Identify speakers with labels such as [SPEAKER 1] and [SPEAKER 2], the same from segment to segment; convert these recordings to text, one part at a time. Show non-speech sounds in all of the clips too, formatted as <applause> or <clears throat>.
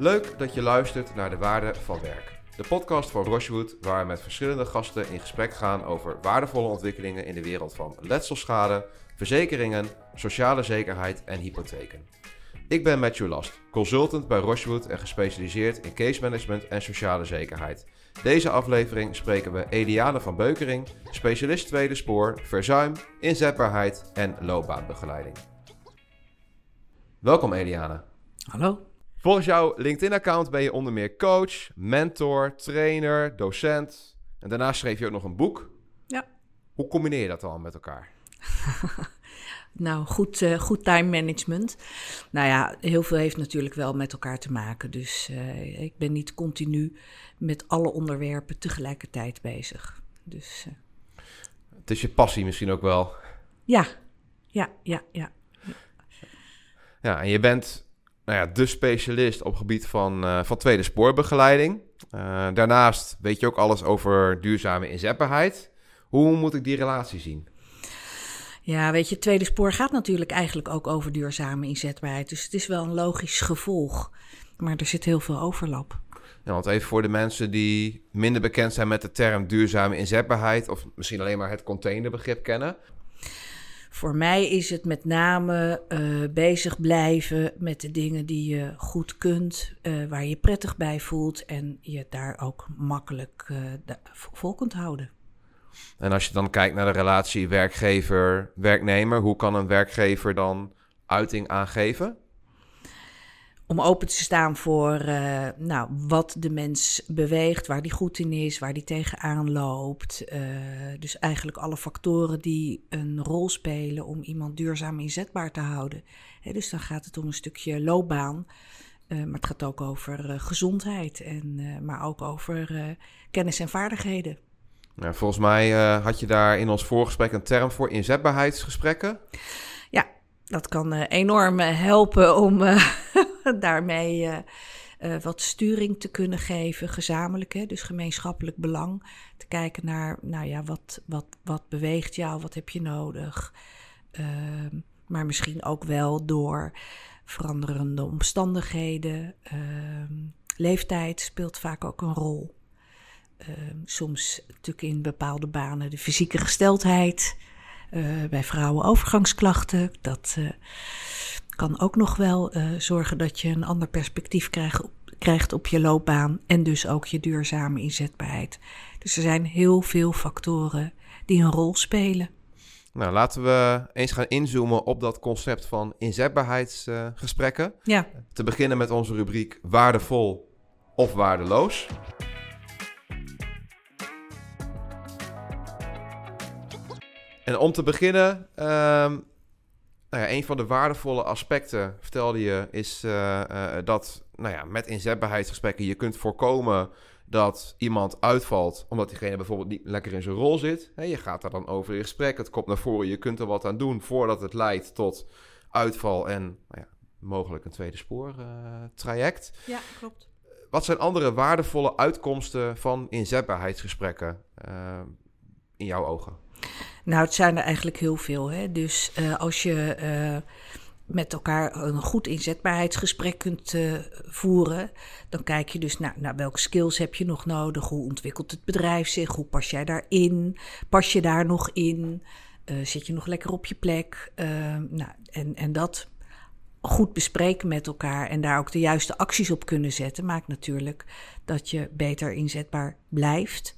[SPEAKER 1] Leuk dat je luistert naar De Waarde van Werk. De podcast van Rochewood waar we met verschillende gasten in gesprek gaan over waardevolle ontwikkelingen in de wereld van letselschade, verzekeringen, sociale zekerheid en hypotheken. Ik ben Matthew Last, consultant bij Rochewood en gespecialiseerd in case management en sociale zekerheid. Deze aflevering spreken we Eliane van Beukering, specialist tweede spoor, verzuim, inzetbaarheid en loopbaanbegeleiding. Welkom Eliane.
[SPEAKER 2] Hallo.
[SPEAKER 1] Volgens jouw LinkedIn-account ben je onder meer coach, mentor, trainer, docent. En daarnaast schreef je ook nog een boek.
[SPEAKER 2] Ja.
[SPEAKER 1] Hoe combineer je dat dan met elkaar? <laughs>
[SPEAKER 2] nou, goed, uh, goed time management. Nou ja, heel veel heeft natuurlijk wel met elkaar te maken. Dus uh, ik ben niet continu met alle onderwerpen tegelijkertijd bezig. Dus, uh...
[SPEAKER 1] Het is je passie misschien ook wel.
[SPEAKER 2] Ja, ja, ja, ja.
[SPEAKER 1] Ja, en je bent nou ja, de specialist op gebied van, uh, van tweede spoorbegeleiding. Uh, daarnaast weet je ook alles over duurzame inzetbaarheid. Hoe moet ik die relatie zien?
[SPEAKER 2] Ja, weet je, tweede spoor gaat natuurlijk eigenlijk ook over duurzame inzetbaarheid. Dus het is wel een logisch gevolg. Maar er zit heel veel overlap.
[SPEAKER 1] Ja, want even voor de mensen die minder bekend zijn met de term duurzame inzetbaarheid, of misschien alleen maar het containerbegrip kennen.
[SPEAKER 2] Voor mij is het met name uh, bezig blijven met de dingen die je goed kunt, uh, waar je prettig bij voelt en je daar ook makkelijk uh, vol kunt houden.
[SPEAKER 1] En als je dan kijkt naar de relatie werkgever-werknemer, hoe kan een werkgever dan uiting aangeven?
[SPEAKER 2] Om open te staan voor uh, nou, wat de mens beweegt, waar die goed in is, waar die tegenaan loopt. Uh, dus eigenlijk alle factoren die een rol spelen om iemand duurzaam inzetbaar te houden. dus dan gaat het om een stukje loopbaan, uh, maar het gaat ook over gezondheid, en, maar ook over kennis en vaardigheden.
[SPEAKER 1] Nou, volgens mij had je daar in ons voorgesprek een term voor, inzetbaarheidsgesprekken.
[SPEAKER 2] Ja, dat kan enorm helpen om <laughs> daarmee uh, uh, wat sturing te kunnen geven, gezamenlijk, hè, dus gemeenschappelijk belang. Te kijken naar, nou ja, wat, wat, wat beweegt jou, wat heb je nodig. Uh, maar misschien ook wel door veranderende omstandigheden. Ehm, leeftijd speelt vaak ook een rol. Ehm, soms natuurlijk in bepaalde banen de fysieke gesteldheid. Uh, bij vrouwen overgangsklachten. Dat kan ook nog wel uh, zorgen dat je een ander perspectief krijgt op, krijgt op je loopbaan en dus ook je duurzame inzetbaarheid. Dus er zijn heel veel factoren die een rol spelen.
[SPEAKER 1] Nou, laten we eens gaan inzoomen op dat concept van inzetbaarheidsgesprekken. Uh,
[SPEAKER 2] ja.
[SPEAKER 1] Te beginnen met onze rubriek waardevol of waardeloos. En om te beginnen, um, nou ja, een van de waardevolle aspecten, vertelde je, is uh, uh, dat nou ja, met inzetbaarheidsgesprekken je kunt voorkomen dat iemand uitvalt omdat diegene bijvoorbeeld niet lekker in zijn rol zit. He, je gaat daar dan over in gesprek, het komt naar voren, je kunt er wat aan doen voordat het leidt tot uitval en nou ja, mogelijk een tweede spoor uh, traject.
[SPEAKER 2] Ja, klopt.
[SPEAKER 1] Wat zijn andere waardevolle uitkomsten van inzetbaarheidsgesprekken in jouw ogen?
[SPEAKER 2] Nou, het zijn er eigenlijk heel veel. Hè? Dus uh, als je uh, met elkaar een goed inzetbaarheidsgesprek kunt uh, voeren, dan kijk je dus naar, naar welke skills heb je nog nodig, hoe ontwikkelt het bedrijf zich, hoe pas jij daarin, pas je daar nog in, zit je nog lekker op je plek. nou, en, en dat goed bespreken met elkaar en daar ook de juiste acties op kunnen zetten, maakt natuurlijk dat je beter inzetbaar blijft,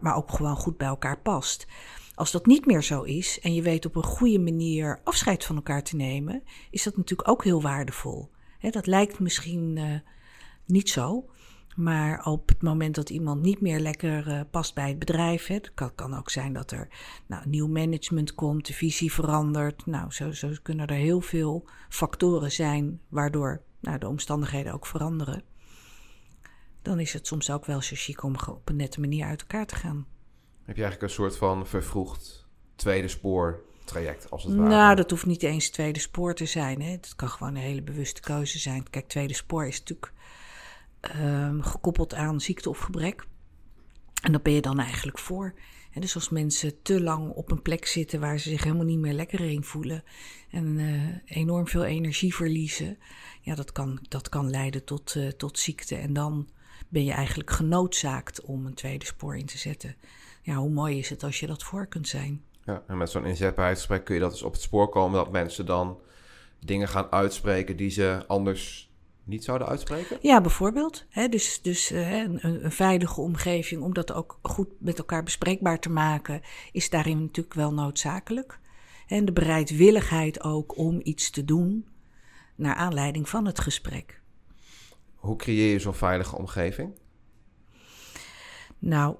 [SPEAKER 2] maar ook gewoon goed bij elkaar past. Als dat niet meer zo is en je weet op een goede manier afscheid van elkaar te nemen, is dat natuurlijk ook heel waardevol. Dat lijkt misschien uh, niet zo, maar op het moment dat iemand niet meer lekker uh, past bij het bedrijf, het kan, kan, ook zijn dat er nou, nieuw management komt, de visie verandert. Nou, zo, zo kunnen er heel veel factoren zijn waardoor nou, de omstandigheden ook veranderen. Dan is het soms ook wel zo om op een nette manier uit elkaar te gaan.
[SPEAKER 1] Heb je eigenlijk een soort van vervroegd tweede spoor traject als het ware?
[SPEAKER 2] Nou, dat hoeft niet eens tweede spoor te zijn. Hè. Het kan gewoon een hele bewuste keuze zijn. Kijk, tweede spoor is natuurlijk um, gekoppeld aan ziekte of gebrek. En dat ben je dan eigenlijk voor. En dus als mensen te lang op een plek zitten waar ze zich helemaal niet meer lekker in voelen en uh, enorm veel energie verliezen, ja, dat kan, dat kan leiden tot, uh, tot ziekte. En dan ben je eigenlijk genoodzaakt om een tweede spoor in te zetten. Ja, hoe mooi is het als je dat voor kunt zijn?
[SPEAKER 1] Ja, en met zo'n inzetbaarheidsgesprek kun je dat dus op het spoor komen dat mensen dan dingen gaan uitspreken die ze anders niet zouden uitspreken?
[SPEAKER 2] Ja, bijvoorbeeld. Hè, dus dus een, een, veilige omgeving, om dat ook goed met elkaar bespreekbaar te maken, is daarin natuurlijk wel noodzakelijk. En de bereidwilligheid ook om iets te doen naar aanleiding van het gesprek.
[SPEAKER 1] Hoe creëer je zo'n veilige omgeving?
[SPEAKER 2] Nou,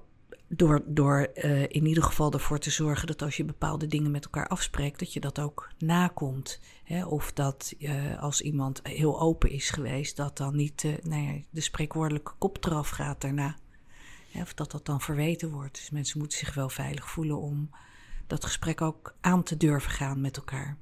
[SPEAKER 2] door, door uh, in ieder geval ervoor te zorgen dat als je bepaalde dingen met elkaar afspreekt, dat je dat ook nakomt. Hè? Of dat uh, als iemand heel open is geweest, dat dan niet uh, nou ja, de spreekwoordelijke kop eraf gaat daarna. Hè? Of dat dat dan verweten wordt. Dus mensen moeten zich wel veilig voelen om dat gesprek ook aan te durven gaan met elkaar.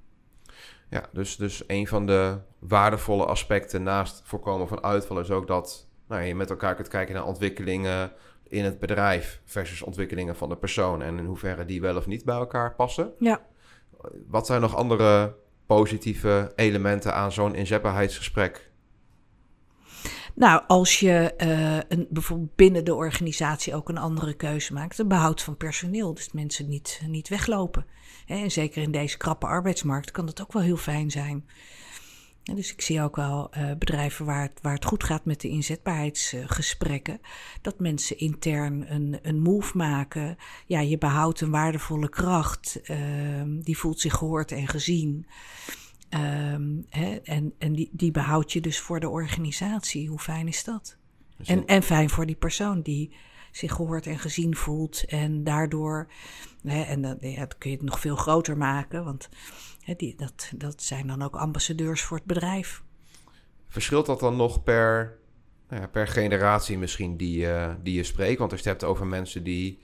[SPEAKER 1] Ja, dus, dus een van de waardevolle aspecten naast voorkomen van uitval is ook dat nou, je met elkaar kunt kijken naar ontwikkelingen in het bedrijf versus ontwikkelingen van de persoon en in hoeverre die wel of niet bij elkaar passen.
[SPEAKER 2] Ja.
[SPEAKER 1] Wat zijn nog andere positieve elementen aan zo'n inzetbaarheidsgesprek?
[SPEAKER 2] Nou, als je uh, een, bijvoorbeeld binnen de organisatie ook een andere keuze maakt, een behoud van personeel, dus mensen niet, niet weglopen. En zeker in deze krappe arbeidsmarkt kan dat ook wel heel fijn zijn. Dus ik zie ook wel uh, bedrijven waar het, waar het goed gaat met de inzetbaarheidsgesprekken. dat mensen intern een, een move maken. Ja, je behoudt een waardevolle kracht. Uh, die voelt zich gehoord en gezien. Um, hè, en en die, die behoud je dus voor de organisatie. Hoe fijn is dat? En, en fijn voor die persoon die zich gehoord en gezien voelt. En daardoor, hè, en dan, ja, dan kun je het nog veel groter maken, want die, dat, dat zijn dan ook ambassadeurs voor het bedrijf.
[SPEAKER 1] Verschilt dat dan nog per, nou ja, per generatie misschien die, uh, die je spreekt? Want als je het hebt over mensen die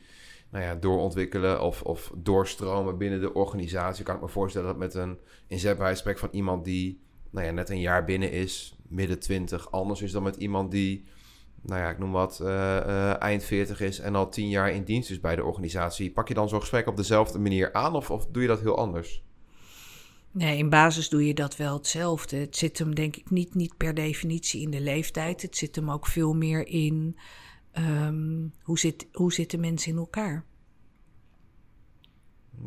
[SPEAKER 1] nou ja, doorontwikkelen of, of doorstromen binnen de organisatie, kan ik me voorstellen dat met een inzetbaarheidsgesprek van iemand die nou ja, net een jaar binnen is, midden twintig, anders is dan met iemand die nou ja, ik noem wat, uh, uh, eind 40 is en al tien jaar in dienst is bij de organisatie. Pak je dan zo'n gesprek op dezelfde manier aan of, of doe je dat heel anders?
[SPEAKER 2] Nee, in basis doe je dat wel hetzelfde. Het zit hem denk ik niet, niet per definitie in de leeftijd. Het zit hem ook veel meer in um, hoe, zit, hoe zitten mensen in elkaar.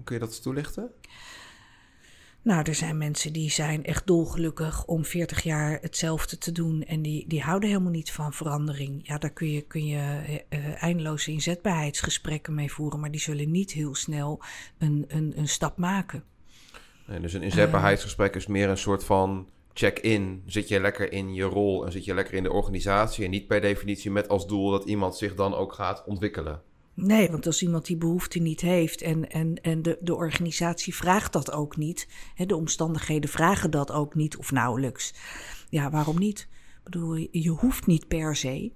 [SPEAKER 1] Kun je dat toelichten?
[SPEAKER 2] Nou, er zijn mensen die zijn echt dolgelukkig om 40 jaar hetzelfde te doen. En die, die houden helemaal niet van verandering. Ja, daar kun je, kun je uh, eindeloze inzetbaarheidsgesprekken mee voeren. Maar die zullen niet heel snel een, een, een stap maken.
[SPEAKER 1] Nee, dus een inzetbaarheidsgesprek is meer een soort van check-in. Zit je lekker in je rol en zit je lekker in de organisatie. En niet per definitie met als doel dat iemand zich dan ook gaat ontwikkelen.
[SPEAKER 2] Nee, want als iemand die behoefte niet heeft en, en, en de, de organisatie vraagt dat ook niet, hè, de omstandigheden vragen dat ook niet of nauwelijks. Ja, waarom niet? Ik bedoel, je hoeft niet per se.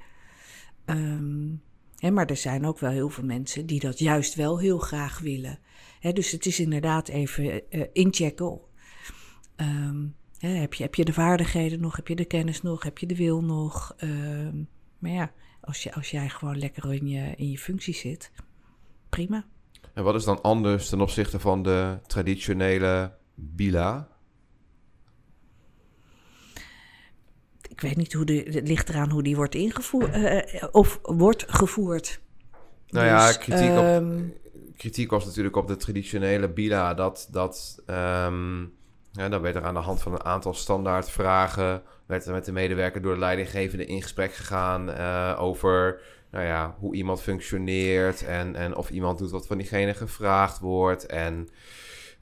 [SPEAKER 2] Um, maar er zijn ook wel heel veel mensen die dat juist wel heel graag willen. Dus het is inderdaad even uh, inchecken. Hè, heb, je, heb je de vaardigheden nog? Heb je de kennis nog? Heb je de wil nog? Um, maar ja, als, je, als jij gewoon lekker in je, in je functie zit, prima.
[SPEAKER 1] En wat is dan anders ten opzichte van de traditionele bila?
[SPEAKER 2] Ik weet niet hoe de, het ligt eraan hoe die wordt ingevoerd uh, of wordt gevoerd.
[SPEAKER 1] Nou ja, dus, kritiek, um, op, ehm, kritiek was natuurlijk op de traditionele bila dat, dat um, ja, dan werd er aan de hand van een aantal standaardvragen werd er met de medewerker door de leidinggevende in gesprek gegaan uh, over nou ja, hoe iemand functioneert en, en of iemand doet wat van diegene gevraagd wordt. En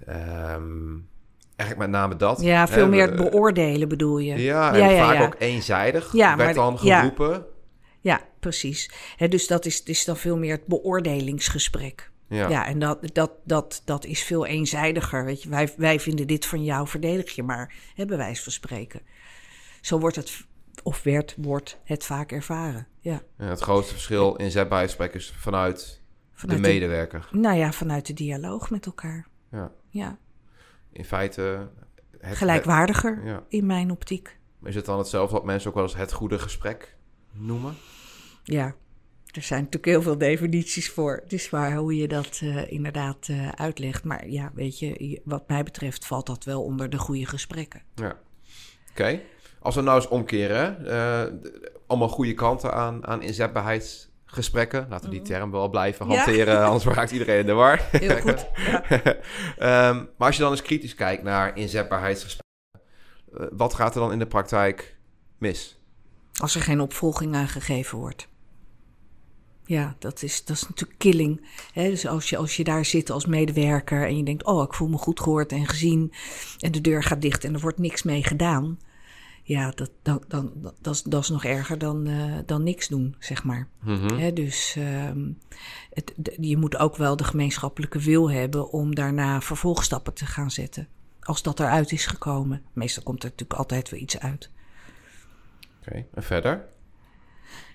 [SPEAKER 1] um, eigenlijk met name dat.
[SPEAKER 2] Ja, veel hè, meer het beoordelen bedoel je.
[SPEAKER 1] Ja, en ja, ja, vaak ja. ook eenzijdig werd maar, dan geroepen.
[SPEAKER 2] Ja, precies. He, dus dat is, is dan veel meer het beoordelingsgesprek. Ja. ja, en dat, dat, dat, dat is veel eenzijdiger. Weet je, wij, wij vinden dit van jou, verdedig je maar, hè, bij wijze van spreken. Zo wordt het, of werd, wordt het vaak ervaren. Ja.
[SPEAKER 1] ja het grootste verschil in zetbaarheidsgesprek is vanuit, vanuit de medewerker.
[SPEAKER 2] De, nou ja, vanuit de dialoog met elkaar.
[SPEAKER 1] Ja.
[SPEAKER 2] ja.
[SPEAKER 1] In feite...
[SPEAKER 2] Het, Gelijkwaardiger het, ja. in mijn optiek.
[SPEAKER 1] Is het dan hetzelfde wat mensen ook wel eens het goede gesprek noemen?
[SPEAKER 2] Ja, er zijn natuurlijk heel veel definities voor. Het is waar hoe je dat uh, inderdaad uh, uitlegt. Maar ja, weet je, wat mij betreft valt dat wel onder de goede gesprekken.
[SPEAKER 1] Ja. Oké. Okay. Als we nou eens omkeren, uh, allemaal goede kanten aan, aan inzetbaarheidsgesprekken. Laten we die mhm. term wel blijven hanteren, ja. <laughs> anders raakt iedereen in de war.
[SPEAKER 2] Heel goed. Ja.
[SPEAKER 1] um, <laughs> maar als je dan eens kritisch kijkt naar inzetbaarheidsgesprekken, wat gaat er dan in de praktijk mis?
[SPEAKER 2] Als er geen opvolging aan gegeven wordt. Ja, dat is, dat is natuurlijk killing. Hè? Dus als je, als je daar zit als medewerker en je denkt: Oh, ik voel me goed gehoord en gezien. En de deur gaat dicht en er wordt niks mee gedaan. Ja, dat, dan, dan, dat, is, dat is nog erger dan, uh, dan niks doen, zeg maar.
[SPEAKER 1] Mm
[SPEAKER 2] Hè? Dus um, het, je moet ook wel de gemeenschappelijke wil hebben om daarna vervolgstappen te gaan zetten. Als dat eruit is gekomen. Meestal komt er natuurlijk altijd weer iets uit.
[SPEAKER 1] Oké, okay. en verder?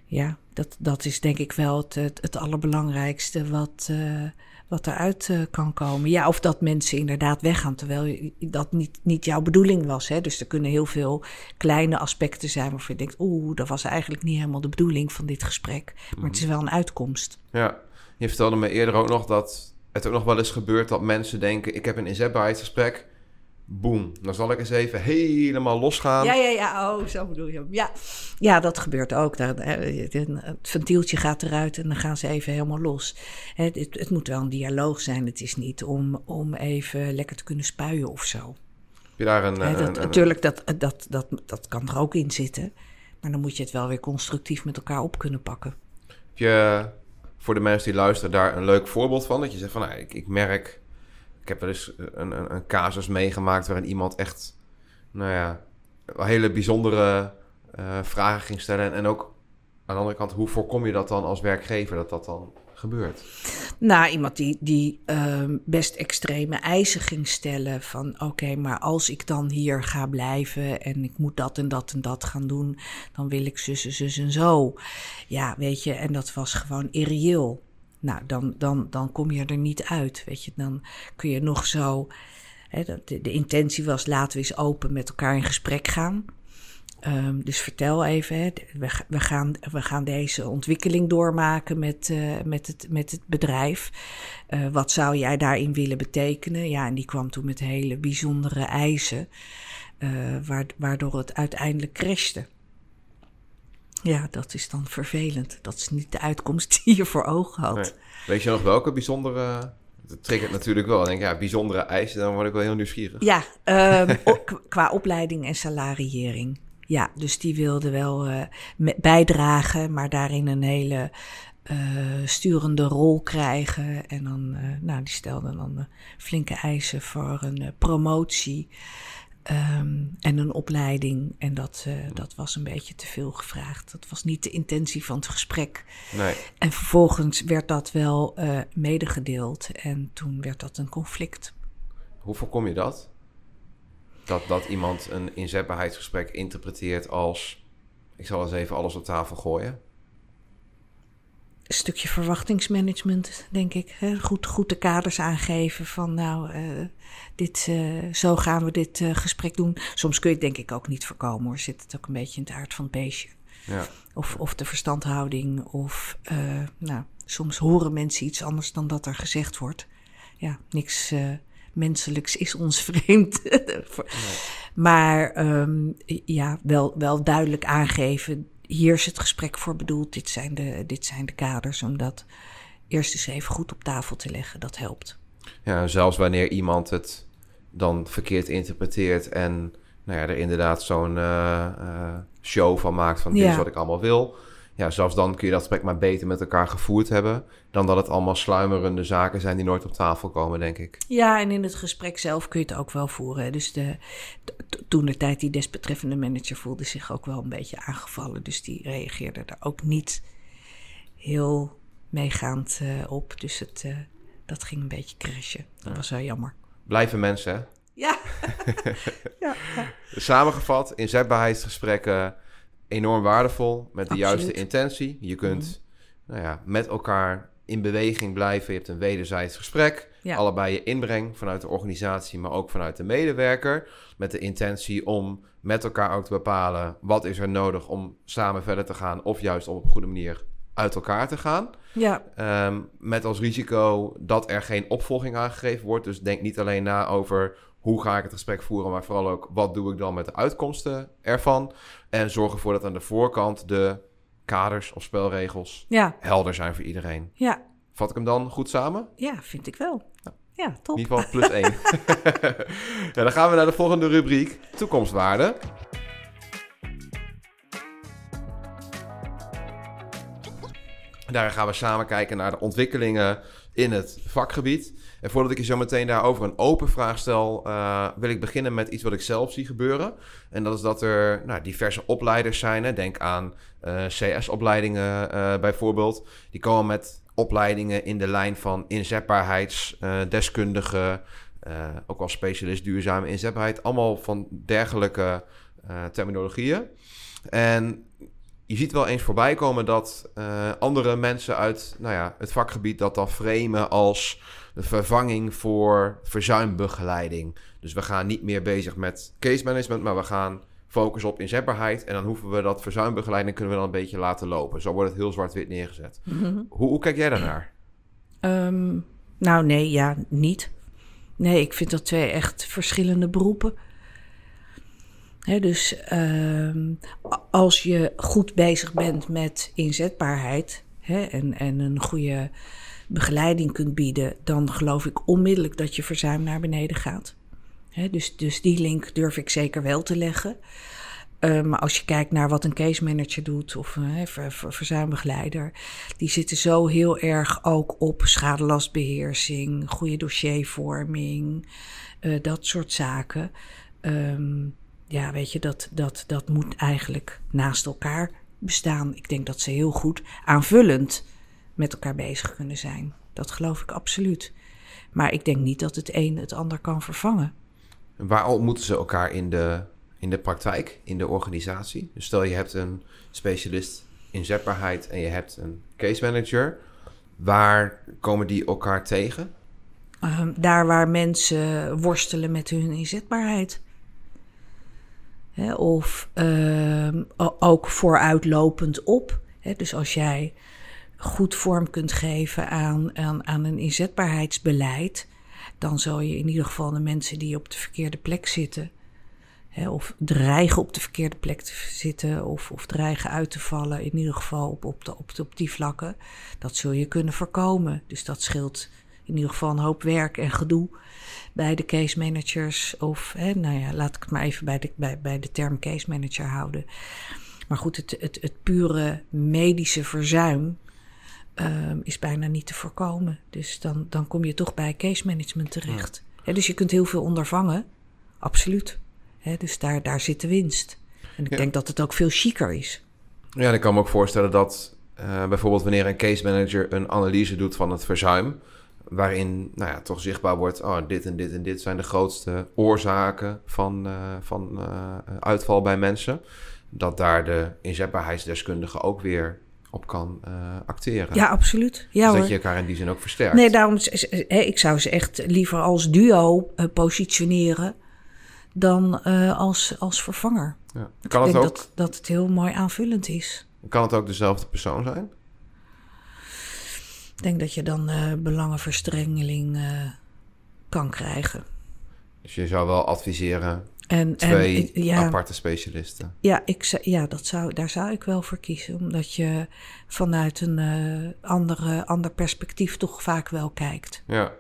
[SPEAKER 2] ja, dat, dat is denk ik wel het, het, het allerbelangrijkste wat, uh, wat eruit uh, kan komen. Ja, of dat mensen inderdaad weggaan, terwijl dat niet, niet jouw bedoeling was. Hè? Dus er kunnen heel veel kleine aspecten zijn waarvan je denkt... oeh, dat was eigenlijk niet helemaal de bedoeling van dit gesprek. Maar het is wel een uitkomst.
[SPEAKER 1] Ja, je vertelde me eerder ook nog dat het ook nog wel eens gebeurt... dat mensen denken, ik heb een inzetbaarheidsgesprek boom, dan zal ik eens even helemaal losgaan.
[SPEAKER 2] Ja, ja, ja, oh, zo bedoel je. Ja, ja dat gebeurt ook. Het ventieltje gaat eruit en dan gaan ze even helemaal los. Het, het, het, moet wel een dialoog zijn. Het is niet om, om even lekker te kunnen spuien of zo.
[SPEAKER 1] Heb je daar een...
[SPEAKER 2] dat,
[SPEAKER 1] een,
[SPEAKER 2] natuurlijk, dat, dat, dat, dat kan er ook in zitten. Maar dan moet je het wel weer constructief met elkaar op kunnen pakken.
[SPEAKER 1] Heb je voor de mensen die luisteren daar een leuk voorbeeld van? Dat je zegt van, nou, ik, ik merk heb wel eens een, een, een casus meegemaakt waarin iemand echt, nou ja, hele bijzondere uh, vragen ging stellen. En ook aan de andere kant, hoe voorkom je dat dan als werkgever dat dat dan gebeurt?
[SPEAKER 2] Nou, iemand die, die uh, best extreme eisen ging stellen van oké, maar als ik dan hier ga blijven en ik moet dat en dat en dat gaan doen, dan wil ik zus en zus en zo. Ja, weet je, en dat was gewoon irreëel. Nou, dan, dan, dan kom je er niet uit. Weet je, dan kun je nog zo. Hè, de, de, intentie was: laten we eens open met elkaar in gesprek gaan. Um, dus vertel even, hè, we, we, gaan, we gaan deze ontwikkeling doormaken met, uh, met, het, met het bedrijf. Uh, wat zou jij daarin willen betekenen? Ja, en die kwam toen met hele bijzondere eisen, uh, waardoor het uiteindelijk crashte. Ja, dat is dan vervelend. Dat is niet de uitkomst die je voor ogen had.
[SPEAKER 1] Weet je nog welke bijzondere... Dat triggert natuurlijk wel. Dan denk ja, bijzondere eisen, dan word ik wel heel nieuwsgierig.
[SPEAKER 2] Ja, <laughs> um, qua opleiding en salariering. Ja, dus die wilde wel uh, bijdragen, maar daarin een hele uh, sturende rol krijgen. En dan, uh, nou, die stelde dan flinke eisen voor een promotie. Um, en een opleiding. En dat, uh, dat was een beetje te veel gevraagd. Dat was niet de intentie van het gesprek.
[SPEAKER 1] Nee.
[SPEAKER 2] En vervolgens werd dat wel uh, medegedeeld. En toen werd dat een conflict.
[SPEAKER 1] Hoe voorkom je dat? Dat, dat iemand een inzetbaarheidsgesprek interpreteert als... ik zal eens even alles op tafel gooien?
[SPEAKER 2] Een stukje verwachtingsmanagement, denk ik. Hè? Goed, goed de kaders aangeven van nou, uh, dit, uh, zo gaan we dit uh, gesprek doen. Soms kun je het denk ik ook niet voorkomen hoor. Zit het ook een beetje in het aard van het beestje.
[SPEAKER 1] Ja.
[SPEAKER 2] Of, of de verstandhouding. Of nou, soms horen mensen iets anders dan dat er gezegd wordt. Ja, niks menselijks is ons <laughs> vreemd. nee. Maar um, ja, wel, wel duidelijk aangeven hier is het gesprek voor bedoeld. Dit zijn de, dit zijn de kaders. Om dat eerst eens even goed op tafel te leggen. Dat helpt.
[SPEAKER 1] Ja, zelfs wanneer iemand het dan verkeerd interpreteert en nou ja, er inderdaad zo'n uh, uh, show van maakt van dit is wat ik allemaal wil ja, zelfs dan kun je dat gesprek maar beter met elkaar gevoerd hebben. Dan dat het allemaal sluimerende zaken zijn die nooit op tafel komen, denk ik.
[SPEAKER 2] Ja, en in het gesprek zelf kun je het ook wel voeren. Dus de, toen de tijd die desbetreffende manager voelde zich ook wel een beetje aangevallen. Dus die reageerde er ook niet heel meegaand uh, op. Dus het, uh, dat ging een beetje crashen. Dat ja. was wel jammer.
[SPEAKER 1] Blijven mensen, hè?
[SPEAKER 2] Ja. <laughs> ja,
[SPEAKER 1] ja. <laughs> Samengevat, inzetbaarheidsgesprekken enorm waardevol met de juiste intentie. Je kunt mm. nou ja, met elkaar in beweging blijven. Je hebt een wederzijds gesprek. Ja. Allebei je inbreng vanuit de organisatie, maar ook vanuit de medewerker. Met de intentie om met elkaar ook te bepalen wat is er nodig om samen verder te gaan. Of juist om op een goede manier uit elkaar te gaan.
[SPEAKER 2] Ja,
[SPEAKER 1] Ehm, met als risico dat er geen opvolging aangegeven wordt. Dus denk niet alleen na over hoe ga ik het gesprek voeren, maar vooral ook wat doe ik dan met de uitkomsten ervan. En zorg ervoor dat aan de voorkant de kaders of spelregels
[SPEAKER 2] ja,
[SPEAKER 1] helder zijn voor iedereen.
[SPEAKER 2] ja,
[SPEAKER 1] Vat ik hem dan goed samen?
[SPEAKER 2] ja, vind ik wel. Ja, top.
[SPEAKER 1] In ieder geval plus één. <laughs> ja, dan gaan we naar de volgende rubriek, toekomstwaarde. Daar gaan we samen kijken naar de ontwikkelingen in het vakgebied. En voordat ik je zo meteen daarover een open vraag stel, eh, wil ik beginnen met iets wat ik zelf zie gebeuren. En dat is dat er nou, diverse opleiders zijn. Hè. Denk aan eh, CS-opleidingen eh, bijvoorbeeld. Die komen met opleidingen in de lijn van inzetbaarheidsdeskundige, ook wel specialist duurzame inzetbaarheid. Allemaal van dergelijke terminologieën. En je ziet wel eens voorbij komen dat andere mensen uit nou ja, het vakgebied dat dan framen als de vervanging voor verzuimbegeleiding. Dus we gaan niet meer bezig met case management, maar we gaan focussen op inzetbaarheid. En dan hoeven we dat verzuimbegeleiding kunnen we dan een beetje laten lopen. Zo wordt het heel zwart-wit neergezet.
[SPEAKER 2] Mhm.
[SPEAKER 1] Hoe, hoe kijk jij daarnaar?
[SPEAKER 2] Ehm, nou, nee, ja, niet. Nee, ik vind dat twee echt verschillende beroepen. Dus ehm, als je goed bezig bent met inzetbaarheid en, en een goede begeleiding kunt bieden, dan geloof ik onmiddellijk dat je verzuim naar beneden gaat. Dus, dus die link durf ik zeker wel te leggen. Eh, maar als je kijkt naar wat een case manager doet of uh, ver, ver, verzuimbegeleider, die zitten zo heel erg ook op schadelastbeheersing, goede dossiervorming, uh, dat soort zaken. Um, ja, weet je, dat, dat, dat moet eigenlijk naast elkaar bestaan. Ik denk dat ze heel goed aanvullend met elkaar bezig kunnen zijn. Dat geloof ik absoluut. Maar ik denk niet dat het een het ander kan vervangen.
[SPEAKER 1] En waar ontmoeten ze elkaar in de, in de praktijk, in de organisatie? Dus stel je hebt een specialist inzetbaarheid en je hebt een case manager. Waar komen die elkaar tegen?
[SPEAKER 2] Um, daar waar mensen worstelen met hun inzetbaarheid. He, of uh, ook vooruitlopend op. He, dus als jij goed vorm kunt geven aan, aan, aan een inzetbaarheidsbeleid, dan zal je in ieder geval de mensen die op de verkeerde plek zitten, hè, of dreigen op de verkeerde plek te zitten, of, of dreigen uit te vallen, in ieder geval op, op, de, op, de, op die vlakken, dat zul je kunnen voorkomen. Dus dat scheelt in ieder geval een hoop werk en gedoe bij de case managers. Of, hè, nou ja, laat ik het maar even bij de, bij, bij de term case manager houden. Maar goed, het, het, het pure medische verzuim um, is bijna niet te voorkomen. Dus dan, dan kom je toch bij case management terecht. Ja. He, dus je kunt heel veel ondervangen, absoluut. He, dus daar, daar zit de winst. En ik ja. denk dat het ook veel chiquer is.
[SPEAKER 1] Ja, ik kan me ook voorstellen dat uh, bijvoorbeeld wanneer een case manager een analyse doet van het verzuim, waarin nou ja, toch zichtbaar wordt, oh, dit en dit en dit zijn de grootste oorzaken van, uh, van uh, uitval bij mensen, dat daar de inzetbaarheidsdeskundige ook weer op kan uh, acteren.
[SPEAKER 2] Ja, absoluut. Ja,
[SPEAKER 1] dus dat
[SPEAKER 2] hoor.
[SPEAKER 1] je elkaar in die zin ook versterkt.
[SPEAKER 2] Nee, daarom, ik zou ze echt liever als duo uh, positioneren dan uh, als, als vervanger.
[SPEAKER 1] Ja.
[SPEAKER 2] Kan ik het denk ook, dat, dat het heel mooi aanvullend is.
[SPEAKER 1] Kan het ook dezelfde persoon zijn?
[SPEAKER 2] Ik denk dat je dan belangenverstrengeling kan krijgen.
[SPEAKER 1] Dus je zou wel adviseren
[SPEAKER 2] en,
[SPEAKER 1] twee
[SPEAKER 2] en, ja,
[SPEAKER 1] aparte specialisten.
[SPEAKER 2] Ja, ik, ja dat zou, daar zou ik wel voor kiezen. Omdat je vanuit een uh, andere, ander perspectief toch vaak wel kijkt.
[SPEAKER 1] Ja,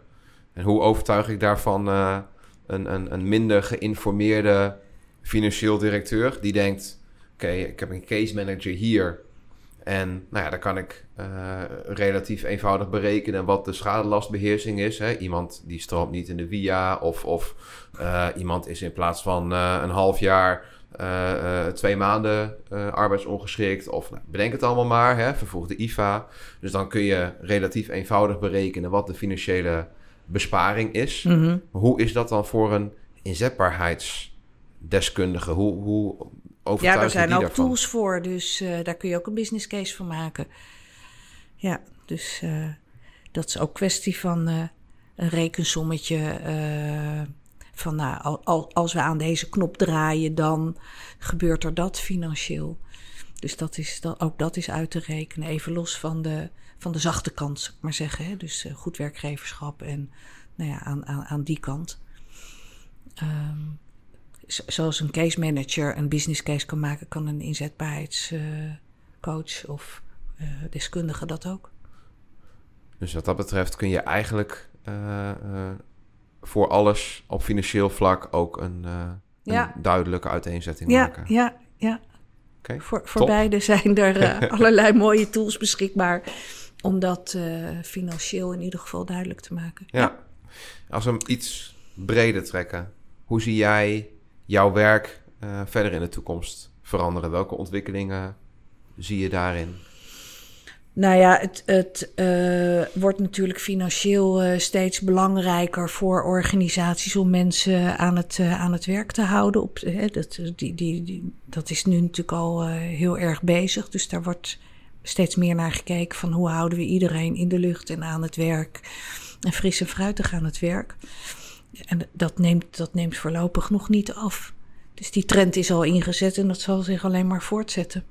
[SPEAKER 1] en hoe overtuig ik daarvan uh, een, een, een minder geïnformeerde financieel directeur... die denkt, oké, okay, ik heb een case manager hier... En nou ja, dan kan ik uh, relatief eenvoudig berekenen wat de schadelastbeheersing is. Hè? Iemand die stroomt niet in de via of, of uh, iemand is in plaats van uh, een half jaar twee maanden arbeidsongeschikt. Of nou, bedenk het allemaal maar, hè? vervoeg de IFA. Dus dan kun je relatief eenvoudig berekenen wat de financiële besparing is.
[SPEAKER 2] Mhm.
[SPEAKER 1] Mm -hmm. Hoe is dat dan voor een inzetbaarheidsdeskundige? Hoe, hoe
[SPEAKER 2] ja, daar zijn ook
[SPEAKER 1] daarvan?
[SPEAKER 2] tools voor, dus uh, daar kun je ook een business case van maken. Ja, dus uh, dat is ook kwestie van uh, een rekensommetje. van nou, al, als we aan deze knop draaien, dan gebeurt er dat financieel. Dus dat is, dat, ook dat is uit te rekenen. Even los van de, van de zachte kant, zou ik maar zeggen. Hè? Dus goed werkgeverschap en nou ja, aan, aan, aan die kant. Um, zoals een case manager een business case kan maken, kan een inzetbaarheidscoach of uh, deskundige dat ook.
[SPEAKER 1] Dus wat dat betreft kun je eigenlijk uh, voor alles op financieel vlak ook een, ja. een duidelijke uiteenzetting
[SPEAKER 2] ja,
[SPEAKER 1] maken.
[SPEAKER 2] Ja, ja. Okay, voor voor beide zijn er <laughs> allerlei mooie tools beschikbaar om dat financieel in ieder geval duidelijk te maken.
[SPEAKER 1] Ja. ja. Als we hem iets breder trekken, hoe zie jij jouw werk uh, verder in de toekomst veranderen? Welke ontwikkelingen zie je daarin?
[SPEAKER 2] Nou ja, het, het uh, wordt natuurlijk financieel uh, steeds belangrijker voor organisaties om mensen aan het, aan het werk te houden. Op, dat, die, die, die, dat is nu natuurlijk al heel erg bezig. Dus daar wordt steeds meer naar gekeken van hoe houden we iedereen in de lucht en aan het werk. En fris en fruitig aan het werk. En dat neemt, dat neemt voorlopig nog niet af. Dus die trend is al ingezet en dat zal zich alleen maar voortzetten.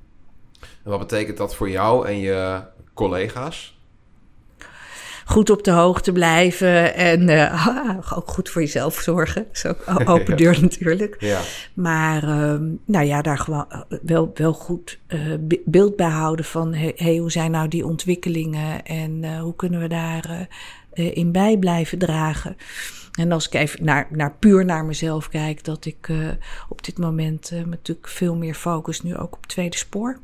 [SPEAKER 1] En wat betekent dat voor jou en je collega's?
[SPEAKER 2] Goed op de hoogte blijven en uh, <laughs> ook goed voor jezelf zorgen. Zo <laughs> open deur natuurlijk. Ja. Maar uh, nou ja, daar gewoon eh, wel, wel goed uh, beeld bij houden van hey, hoe zijn nou die ontwikkelingen en hoe kunnen we daar in bij blijven dragen. En als ik even naar, naar puur naar mezelf kijk, dat ik uh, op dit moment uh, natuurlijk veel meer focus nu ook op tweede spoor.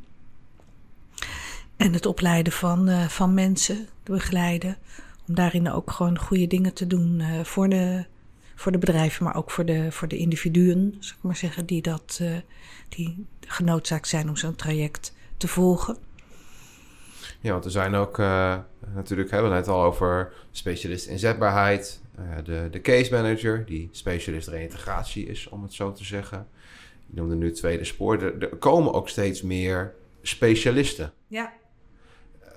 [SPEAKER 2] En het opleiden van, uh, van mensen, begeleiden. Om daarin ook gewoon goede dingen te doen voor, de, voor de bedrijven, maar ook voor de, voor de individuen, zou ik maar zeggen, die, dat, die genoodzaakt zijn om zo'n traject te volgen.
[SPEAKER 1] Ja, want er zijn ook natuurlijk, hebben we het al over specialist inzetbaarheid, uh, de, de case manager, die specialist reintegratie is, om het zo te zeggen. Je noemde nu het tweede spoor. Er, er komen ook steeds meer specialisten.
[SPEAKER 2] Ja.
[SPEAKER 1] Uh,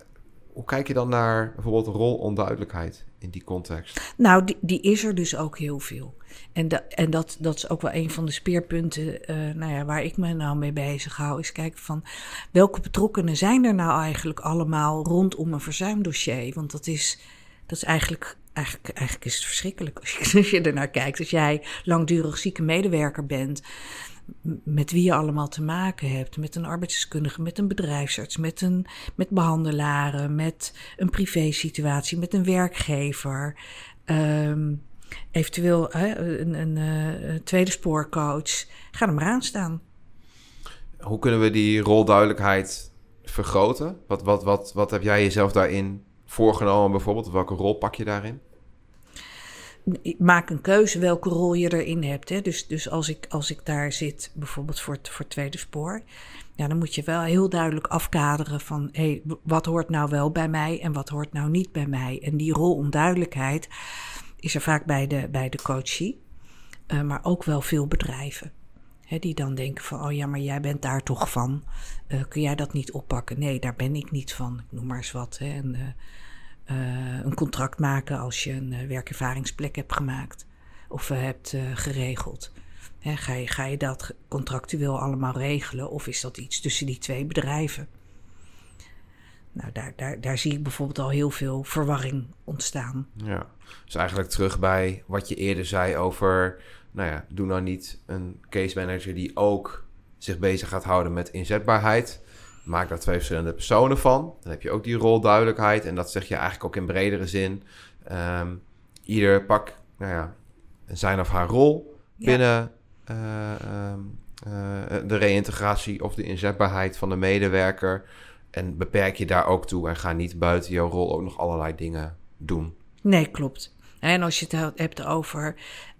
[SPEAKER 1] hoe kijk je dan naar bijvoorbeeld rolonduidelijkheid in die context?
[SPEAKER 2] Nou, die, die is er dus ook heel veel. En, da, en dat, dat is ook wel een van de speerpunten uh, nou ja, waar ik me nou mee bezig hou. Is kijken van welke betrokkenen zijn er nou eigenlijk allemaal rondom een verzuimdossier? Want dat is, dat is eigenlijk Eigenlijk, eigenlijk is het verschrikkelijk als je, <laughs> als je ernaar kijkt. Als jij langdurig zieke medewerker bent, met wie je allemaal te maken hebt. Met een arbeidsdeskundige, met een bedrijfsarts, met, een, met behandelaren, met een privésituatie, met een werkgever. Um, eventueel een, een, een, eh, tweede spoorcoach. Ga er maar aan staan.
[SPEAKER 1] Hoe kunnen we die rolduidelijkheid vergroten? Wat, wat, wat, wat heb jij jezelf daarin voorgenomen bijvoorbeeld? Welke rol pak je daarin?
[SPEAKER 2] Maak een keuze welke rol je erin hebt. Hè. Dus, dus als, ik, als ik daar zit, bijvoorbeeld voor het, voor tweede spoor, ja, dan moet je wel heel duidelijk afkaderen van hey, wat hoort nou wel bij mij en wat hoort nou niet bij mij. En die rolonduidelijkheid is er vaak bij de, bij de coachie, uh, maar ook wel veel bedrijven. Die dan denken van, oh ja, maar jij bent daar toch van. Uh, kun jij dat niet oppakken? Nee, daar ben ik niet van. Ik noem maar eens wat. En, uh, een contract maken als je een uh, werkervaringsplek hebt gemaakt of uh, hebt geregeld. Ga, je, ga je dat contractueel allemaal regelen of is dat iets tussen die twee bedrijven? Nou, daar, daar, daar zie ik bijvoorbeeld al heel veel verwarring ontstaan.
[SPEAKER 1] Ja, dus eigenlijk terug bij wat je eerder zei over, nou ja, doe nou niet een case manager die ook zich bezig gaat houden met inzetbaarheid. Maak daar twee verschillende personen van. Dan heb je ook die rolduidelijkheid. En dat zeg je eigenlijk ook in bredere zin. Um, ieder pak nou ja, zijn of haar rol binnen uh, uh, uh, de reïntegratie of de inzetbaarheid van de medewerker. En beperk je daar ook toe en ga niet buiten jouw rol ook nog allerlei dingen doen.
[SPEAKER 2] Nee, klopt. En als je het hebt over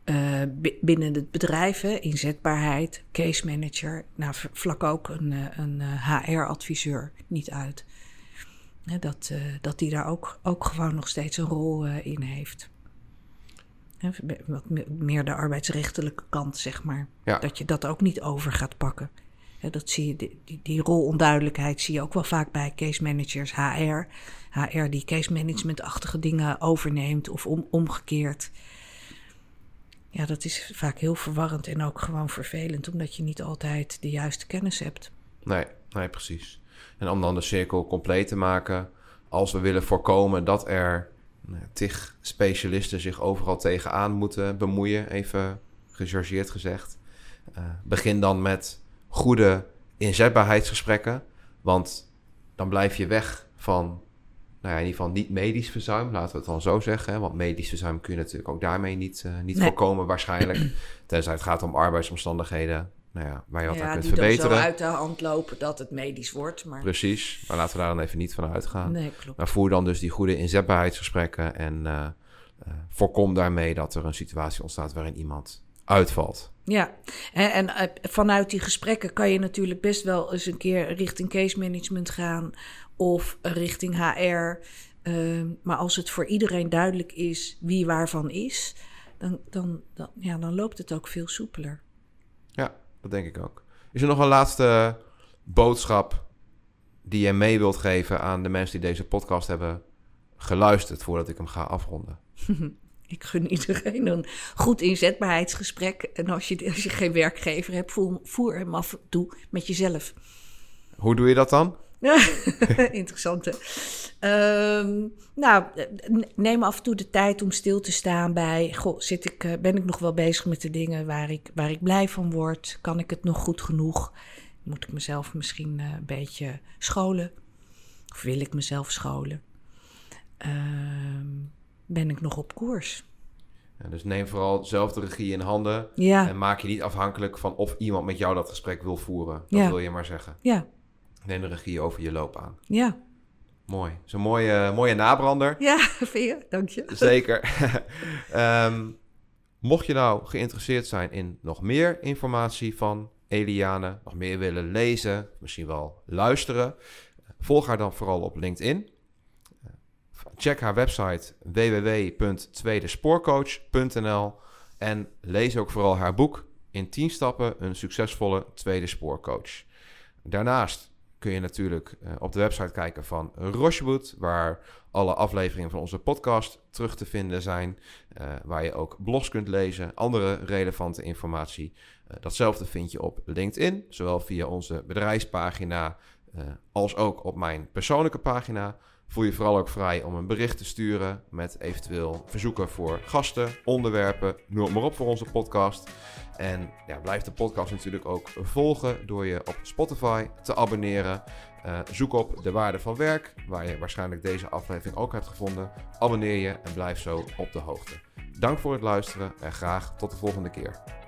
[SPEAKER 2] uh, binnen het bedrijf, hè, inzetbaarheid, case manager. Nou, vlak ook een, eh, een HR-adviseur eh, niet uit. dat, dat die daar ook, ook gewoon nog steeds een rol in heeft. wat meer de arbeidsrechtelijke kant, zeg maar. Ja. Dat je dat ook niet over gaat pakken. dat zie je, die, die rolonduidelijkheid zie je ook wel vaak bij case managers, HR. HR die case management-achtige dingen overneemt of om, omgekeerd ja, dat is vaak heel verwarrend en ook gewoon vervelend, omdat je niet altijd de juiste kennis hebt.
[SPEAKER 1] Nee, nee, precies. En om dan de cirkel compleet te maken, als we willen voorkomen dat er nou, tig specialisten zich overal tegenaan moeten bemoeien, even gechargeerd gezegd. Uh, begin dan met goede inzetbaarheidsgesprekken, want dan blijf je weg van nou ja, in ieder geval niet medisch verzuim, laten we het dan zo zeggen. Hè? Want medisch verzuim kun je natuurlijk ook daarmee niet, uh, niet voorkomen waarschijnlijk. <clears throat> Tenzij het gaat om arbeidsomstandigheden nou ja, waar je wat ja, aan kunt die verbeteren.
[SPEAKER 2] zo uit de hand lopen dat het medisch wordt. Maar...
[SPEAKER 1] Precies, maar laten we daar dan even niet van uitgaan.
[SPEAKER 2] Nee, klopt.
[SPEAKER 1] Maar voer dan dus die goede inzetbaarheidsgesprekken en uh, uh, voorkom daarmee dat er een situatie ontstaat waarin iemand uitvalt.
[SPEAKER 2] Ja, en, en vanuit die gesprekken kan je natuurlijk best wel eens een keer richting case management gaan of richting HR. Uh, maar als het voor iedereen duidelijk is wie waarvan is, dan, dan, dan, ja, dan loopt het ook veel soepeler.
[SPEAKER 1] Ja, dat denk ik ook. Is er nog een laatste boodschap die je mee wilt geven aan de mensen die deze podcast hebben geluisterd voordat ik hem ga afronden? <laughs>
[SPEAKER 2] ik gun iedereen een goed inzetbaarheidsgesprek. En als je, als je geen werkgever hebt, voer, voer hem af en toe met jezelf.
[SPEAKER 1] Hoe doe je dat dan? <laughs>
[SPEAKER 2] Interessante. Um, nou, neem af en toe de tijd om stil te staan bij. Goh, zit ik, eh, ben ik nog wel bezig met de dingen waar ik, waar ik blij van word? Kan ik het nog goed genoeg? Moet ik mezelf misschien uh, een beetje scholen? Of wil ik mezelf scholen? Uh, ben ik nog op koers?
[SPEAKER 1] Ja, dus neem vooral zelf de regie in handen.
[SPEAKER 2] Ja.
[SPEAKER 1] En maak je niet afhankelijk van of iemand met jou dat gesprek wil voeren. Dat wil je maar zeggen.
[SPEAKER 2] Ja,
[SPEAKER 1] Neem de regie over je loopbaan.
[SPEAKER 2] Ja.
[SPEAKER 1] Mooi. Zo'n mooie, mooie nabrander.
[SPEAKER 2] Ja, vind je? Dank je.
[SPEAKER 1] Zeker. um, <laughs> mocht je nou geïnteresseerd zijn in nog meer informatie van Eliane, nog meer willen lezen, misschien wel luisteren, volg haar dan vooral op LinkedIn. Check haar website www.tweedespoorcoach.nl en lees ook vooral haar boek In 10 stappen een succesvolle tweede spoorcoach. Daarnaast kun je natuurlijk uh, op de website kijken van Rochewood, waar alle afleveringen van onze podcast terug te vinden zijn. Uh, waar je ook blogs kunt lezen, andere relevante informatie. Uh, datzelfde vind je op LinkedIn, zowel via onze bedrijfspagina als ook op mijn persoonlijke pagina. Voel je vooral ook vrij om een bericht te sturen met eventueel verzoeken voor gasten, onderwerpen, noem maar op voor onze podcast. En ja, blijf de podcast natuurlijk ook volgen door je op Spotify te abonneren. Uh, zoek op de waarde van werk, waar je waarschijnlijk deze aflevering ook hebt gevonden. Abonneer je en blijf zo op de hoogte. Dank voor het luisteren en graag tot de volgende keer.